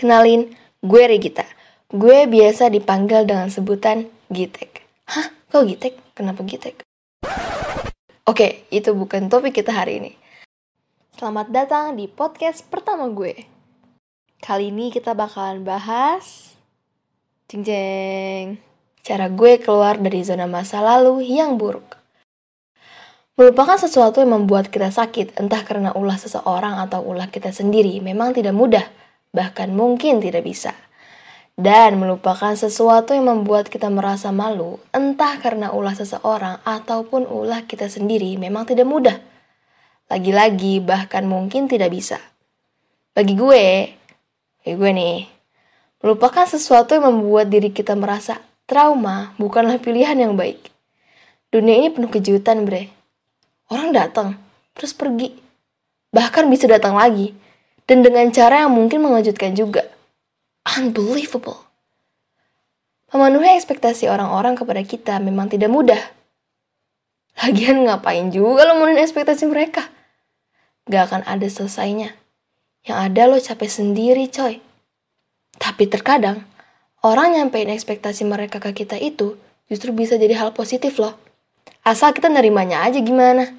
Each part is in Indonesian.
Kenalin, gue Regita. Gue biasa dipanggil dengan sebutan Gitek. Hah? Kok Gitek? Kenapa Gitek? Oke, itu bukan topik kita hari ini. Selamat datang di podcast pertama gue. Kali ini kita bakalan bahas... Jeng jeng. Cara gue keluar dari zona masa lalu yang buruk. Melupakan sesuatu yang membuat kita sakit, entah karena ulah seseorang atau ulah kita sendiri, memang tidak mudah, bahkan mungkin tidak bisa. Dan melupakan sesuatu yang membuat kita merasa malu, entah karena ulah seseorang ataupun ulah kita sendiri, memang tidak mudah. Lagi-lagi, bahkan mungkin tidak bisa. Bagi gue, bagi gue nih, melupakan sesuatu yang membuat diri kita merasa trauma bukanlah pilihan yang baik. Dunia ini penuh kejutan, bre Orang datang, terus pergi. Bahkan bisa datang lagi. Dan dengan cara yang mungkin mengejutkan juga. Unbelievable. Memenuhi ekspektasi orang-orang kepada kita memang tidak mudah. Lagian ngapain juga lo memenuhi ekspektasi mereka? Gak akan ada selesainya. Yang ada lo capek sendiri coy. Tapi terkadang, orang nyampein ekspektasi mereka ke kita itu justru bisa jadi hal positif loh. Asal kita nerimanya aja gimana.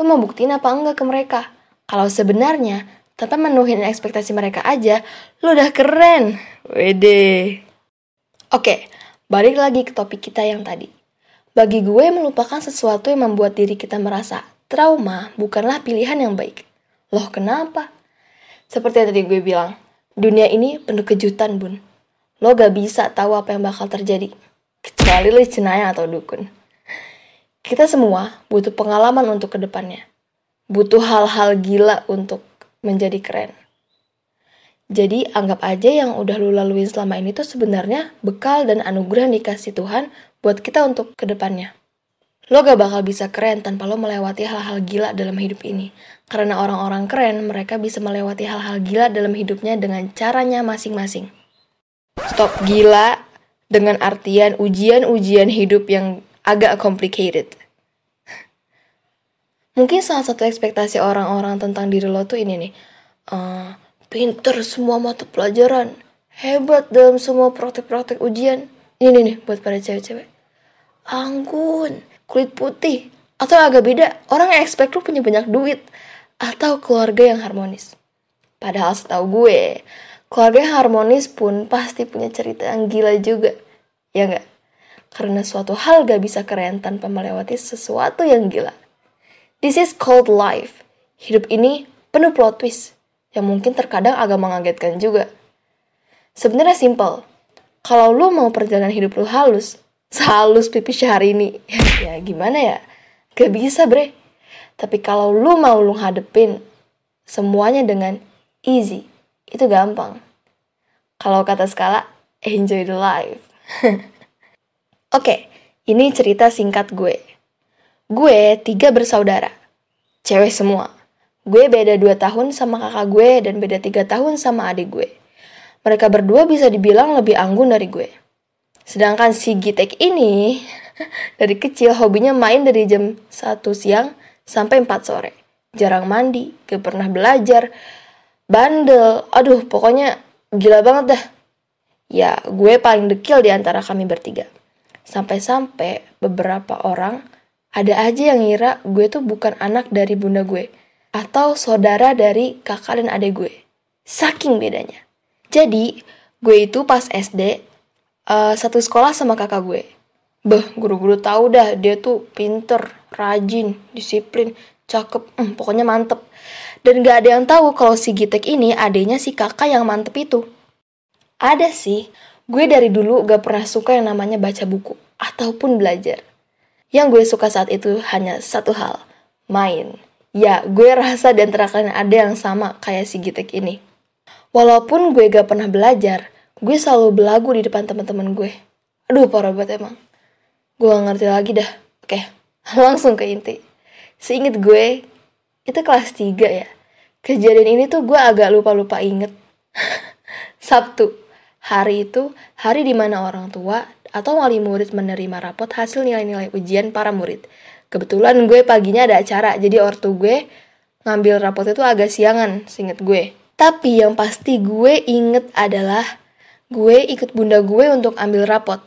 Lo mau buktiin apa enggak ke mereka? Kalau sebenarnya, tanpa menuhin ekspektasi mereka aja, lo udah keren. Wede. Oke, balik lagi ke topik kita yang tadi. Bagi gue, melupakan sesuatu yang membuat diri kita merasa trauma bukanlah pilihan yang baik. Loh kenapa? Seperti yang tadi gue bilang, dunia ini penuh kejutan, bun. Lo gak bisa tahu apa yang bakal terjadi. Kecuali lo cenayang atau dukun. Kita semua butuh pengalaman untuk ke depannya. Butuh hal-hal gila untuk menjadi keren. Jadi anggap aja yang udah lu lalui selama ini tuh sebenarnya bekal dan anugerah yang dikasih Tuhan buat kita untuk ke depannya. Lo gak bakal bisa keren tanpa lo melewati hal-hal gila dalam hidup ini. Karena orang-orang keren, mereka bisa melewati hal-hal gila dalam hidupnya dengan caranya masing-masing. Stop gila dengan artian ujian-ujian hidup yang agak complicated. Mungkin salah satu ekspektasi orang-orang tentang diri lo tuh ini nih. Uh, pinter semua mata pelajaran. Hebat dalam semua praktek-praktek ujian. Ini nih buat para cewek-cewek. Anggun, kulit putih. Atau agak beda, orang yang expect lo punya banyak duit. Atau keluarga yang harmonis. Padahal setahu gue, keluarga yang harmonis pun pasti punya cerita yang gila juga. Ya nggak? Karena suatu hal gak bisa keren tanpa melewati sesuatu yang gila. This is called life. Hidup ini penuh plot twist yang mungkin terkadang agak mengagetkan juga. Sebenarnya simple. Kalau lu mau perjalanan hidup lu halus, sehalus pipi hari ini, ya gimana ya? Gak bisa bre. Tapi kalau lu mau lu hadepin semuanya dengan easy, itu gampang. Kalau kata skala, enjoy the life. Oke, ini cerita singkat gue. Gue tiga bersaudara. Cewek semua. Gue beda dua tahun sama kakak gue dan beda tiga tahun sama adik gue. Mereka berdua bisa dibilang lebih anggun dari gue. Sedangkan si Gitek ini dari kecil hobinya main dari jam 1 siang sampai 4 sore. Jarang mandi, gak pernah belajar, bandel, aduh pokoknya gila banget dah. Ya, gue paling dekil di antara kami bertiga. Sampai-sampai beberapa orang ada aja yang ngira gue tuh bukan anak dari bunda gue atau saudara dari kakak dan adik gue. Saking bedanya. Jadi, gue itu pas SD uh, eh, satu sekolah sama kakak gue. Beh, guru-guru tahu dah dia tuh pinter, rajin, disiplin, cakep, hmm, pokoknya mantep. Dan gak ada yang tahu kalau si Gitek ini adanya si kakak yang mantep itu. Ada sih, Gue dari dulu gak pernah suka yang namanya baca buku ataupun belajar. Yang gue suka saat itu hanya satu hal, main. Ya, gue rasa di antara kalian ada yang sama kayak si Gitek ini. Walaupun gue gak pernah belajar, gue selalu belagu di depan teman-teman gue. Aduh, parah banget emang. Gue gak ngerti lagi dah. Oke, langsung ke inti. Seinget gue, itu kelas 3 ya. Kejadian ini tuh gue agak lupa-lupa inget. Sabtu, Hari itu hari di mana orang tua atau wali murid menerima rapot hasil nilai-nilai ujian para murid. Kebetulan gue paginya ada acara, jadi ortu gue ngambil rapot itu agak siangan, singet gue. Tapi yang pasti gue inget adalah gue ikut bunda gue untuk ambil rapot.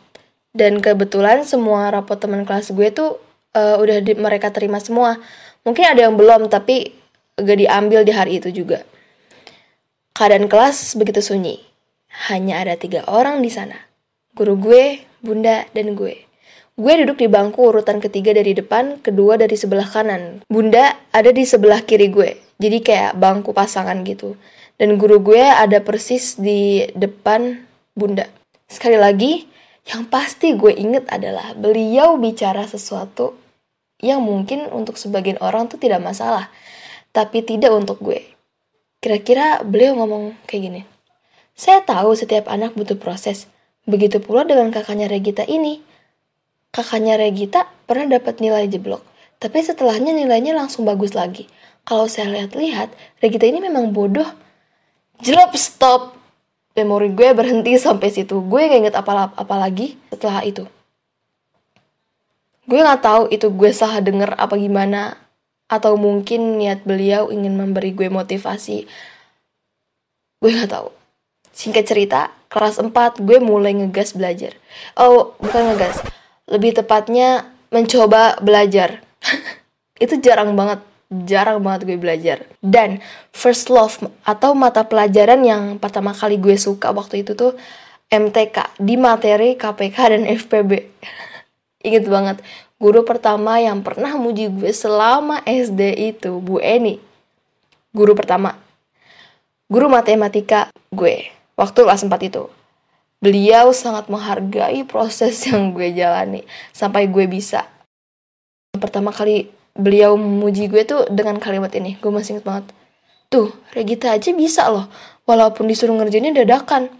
Dan kebetulan semua rapot teman kelas gue tuh uh, udah di, mereka terima semua. Mungkin ada yang belum, tapi gak diambil di hari itu juga. Keadaan kelas begitu sunyi. Hanya ada tiga orang di sana. Guru gue, bunda, dan gue. Gue duduk di bangku urutan ketiga dari depan, kedua dari sebelah kanan. Bunda ada di sebelah kiri gue. Jadi kayak bangku pasangan gitu dan guru gue ada persis di depan bunda. Sekali lagi, yang pasti gue inget adalah beliau bicara sesuatu yang mungkin untuk sebagian orang tuh tidak masalah, tapi tidak untuk gue. Kira-kira beliau ngomong kayak gini. Saya tahu setiap anak butuh proses. Begitu pula dengan kakaknya Regita ini. Kakaknya Regita pernah dapat nilai jeblok, tapi setelahnya nilainya langsung bagus lagi. Kalau saya lihat-lihat, Regita ini memang bodoh. Jelek stop. Memori gue berhenti sampai situ. Gue gak inget apa apa lagi setelah itu. Gue nggak tahu itu gue salah denger apa gimana atau mungkin niat beliau ingin memberi gue motivasi. Gue nggak tahu. Singkat cerita kelas 4 gue mulai ngegas belajar oh bukan ngegas lebih tepatnya mencoba belajar itu jarang banget jarang banget gue belajar. Dan first love atau mata pelajaran yang pertama kali gue suka waktu itu tuh MTK di materi KPK dan FPB. Ingat banget, guru pertama yang pernah muji gue selama SD itu Bu Eni. Guru pertama. Guru matematika gue waktu kelas 4 itu. Beliau sangat menghargai proses yang gue jalani sampai gue bisa. Pertama kali beliau memuji gue tuh dengan kalimat ini. Gue masih inget banget. Tuh Regita aja bisa loh walaupun disuruh ngerjainnya dadakan.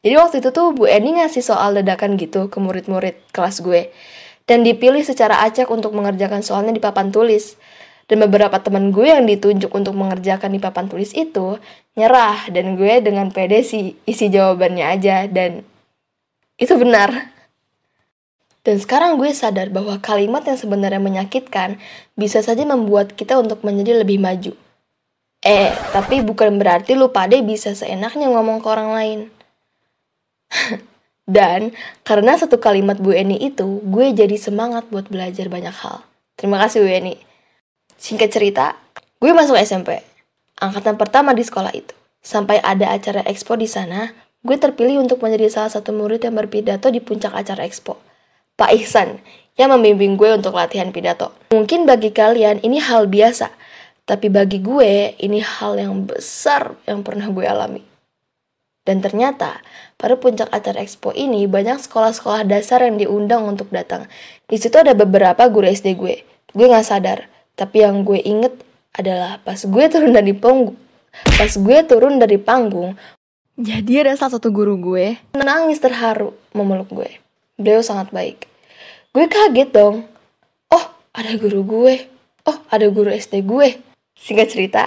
Jadi waktu itu tuh Bu Eni ngasih soal dadakan gitu ke murid-murid kelas gue. Dan dipilih secara acak untuk mengerjakan soalnya di papan tulis dan beberapa teman gue yang ditunjuk untuk mengerjakan di papan tulis itu nyerah dan gue dengan pede sih isi jawabannya aja dan itu benar dan sekarang gue sadar bahwa kalimat yang sebenarnya menyakitkan bisa saja membuat kita untuk menjadi lebih maju. Eh, tapi bukan berarti lu pada bisa seenaknya ngomong ke orang lain. Dan karena satu kalimat Bu Eni itu, gue jadi semangat buat belajar banyak hal. Terima kasih Bu Eni. Singkat cerita, gue masuk SMP. Angkatan pertama di sekolah itu. Sampai ada acara expo di sana, gue terpilih untuk menjadi salah satu murid yang berpidato di puncak acara expo. Pak Ihsan yang membimbing gue untuk latihan pidato. Mungkin bagi kalian ini hal biasa, tapi bagi gue ini hal yang besar yang pernah gue alami. Dan ternyata, pada puncak acara expo ini banyak sekolah-sekolah dasar yang diundang untuk datang. Di situ ada beberapa guru SD gue. Gue gak sadar, tapi yang gue inget adalah pas gue turun dari panggung, pas gue turun dari panggung, jadi ada salah satu guru gue nangis terharu memeluk gue. Beliau sangat baik. Gue kaget dong. Oh, ada guru gue. Oh, ada guru SD gue. Singkat cerita,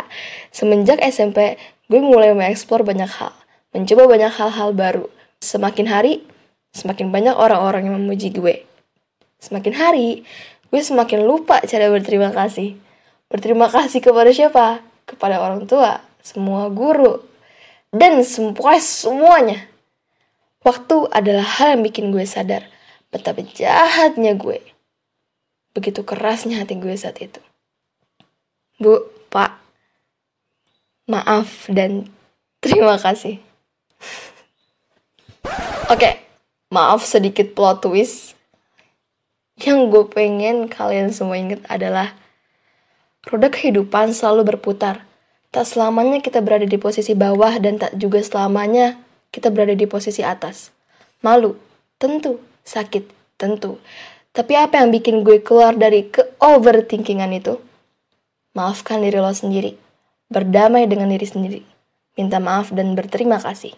semenjak SMP, gue mulai mengeksplor banyak hal. Mencoba banyak hal-hal baru. Semakin hari, semakin banyak orang-orang yang memuji gue. Semakin hari, gue semakin lupa cara berterima kasih. Berterima kasih kepada siapa? Kepada orang tua, semua guru, dan semua semuanya. Waktu adalah hal yang bikin gue sadar Betapa jahatnya gue. Begitu kerasnya hati gue saat itu. Bu, Pak, maaf dan terima kasih. Oke, okay, maaf sedikit plot twist. Yang gue pengen kalian semua inget adalah roda kehidupan selalu berputar. Tak selamanya kita berada di posisi bawah dan tak juga selamanya kita berada di posisi atas. Malu, tentu, sakit, tentu. Tapi apa yang bikin gue keluar dari ke-overthinkingan itu? Maafkan diri lo sendiri. Berdamai dengan diri sendiri. Minta maaf dan berterima kasih.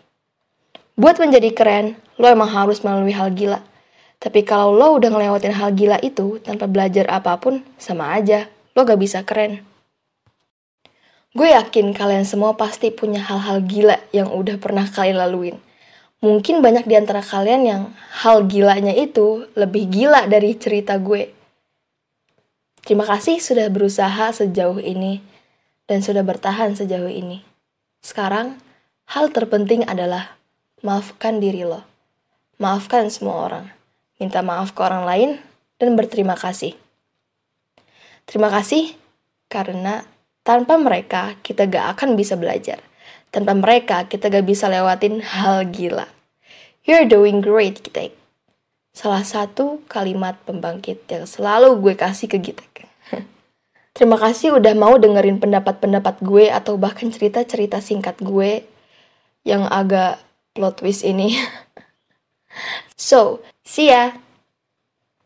Buat menjadi keren, lo emang harus melalui hal gila. Tapi kalau lo udah ngelewatin hal gila itu tanpa belajar apa pun, sama aja. Lo gak bisa keren. Gue yakin kalian semua pasti punya hal-hal gila yang udah pernah kalian laluin. Mungkin banyak di antara kalian yang hal gilanya itu lebih gila dari cerita gue. Terima kasih sudah berusaha sejauh ini dan sudah bertahan sejauh ini. Sekarang, hal terpenting adalah maafkan diri lo. Maafkan semua orang. Minta maaf ke orang lain dan berterima kasih. Terima kasih karena tanpa mereka kita gak akan bisa belajar. Tanpa mereka kita gak bisa lewatin hal gila. You're doing great, Gitek. Salah satu kalimat pembangkit yang selalu gue kasih ke Gitek. Terima kasih udah mau dengerin pendapat-pendapat gue atau bahkan cerita-cerita singkat gue yang agak plot twist ini. so, see ya!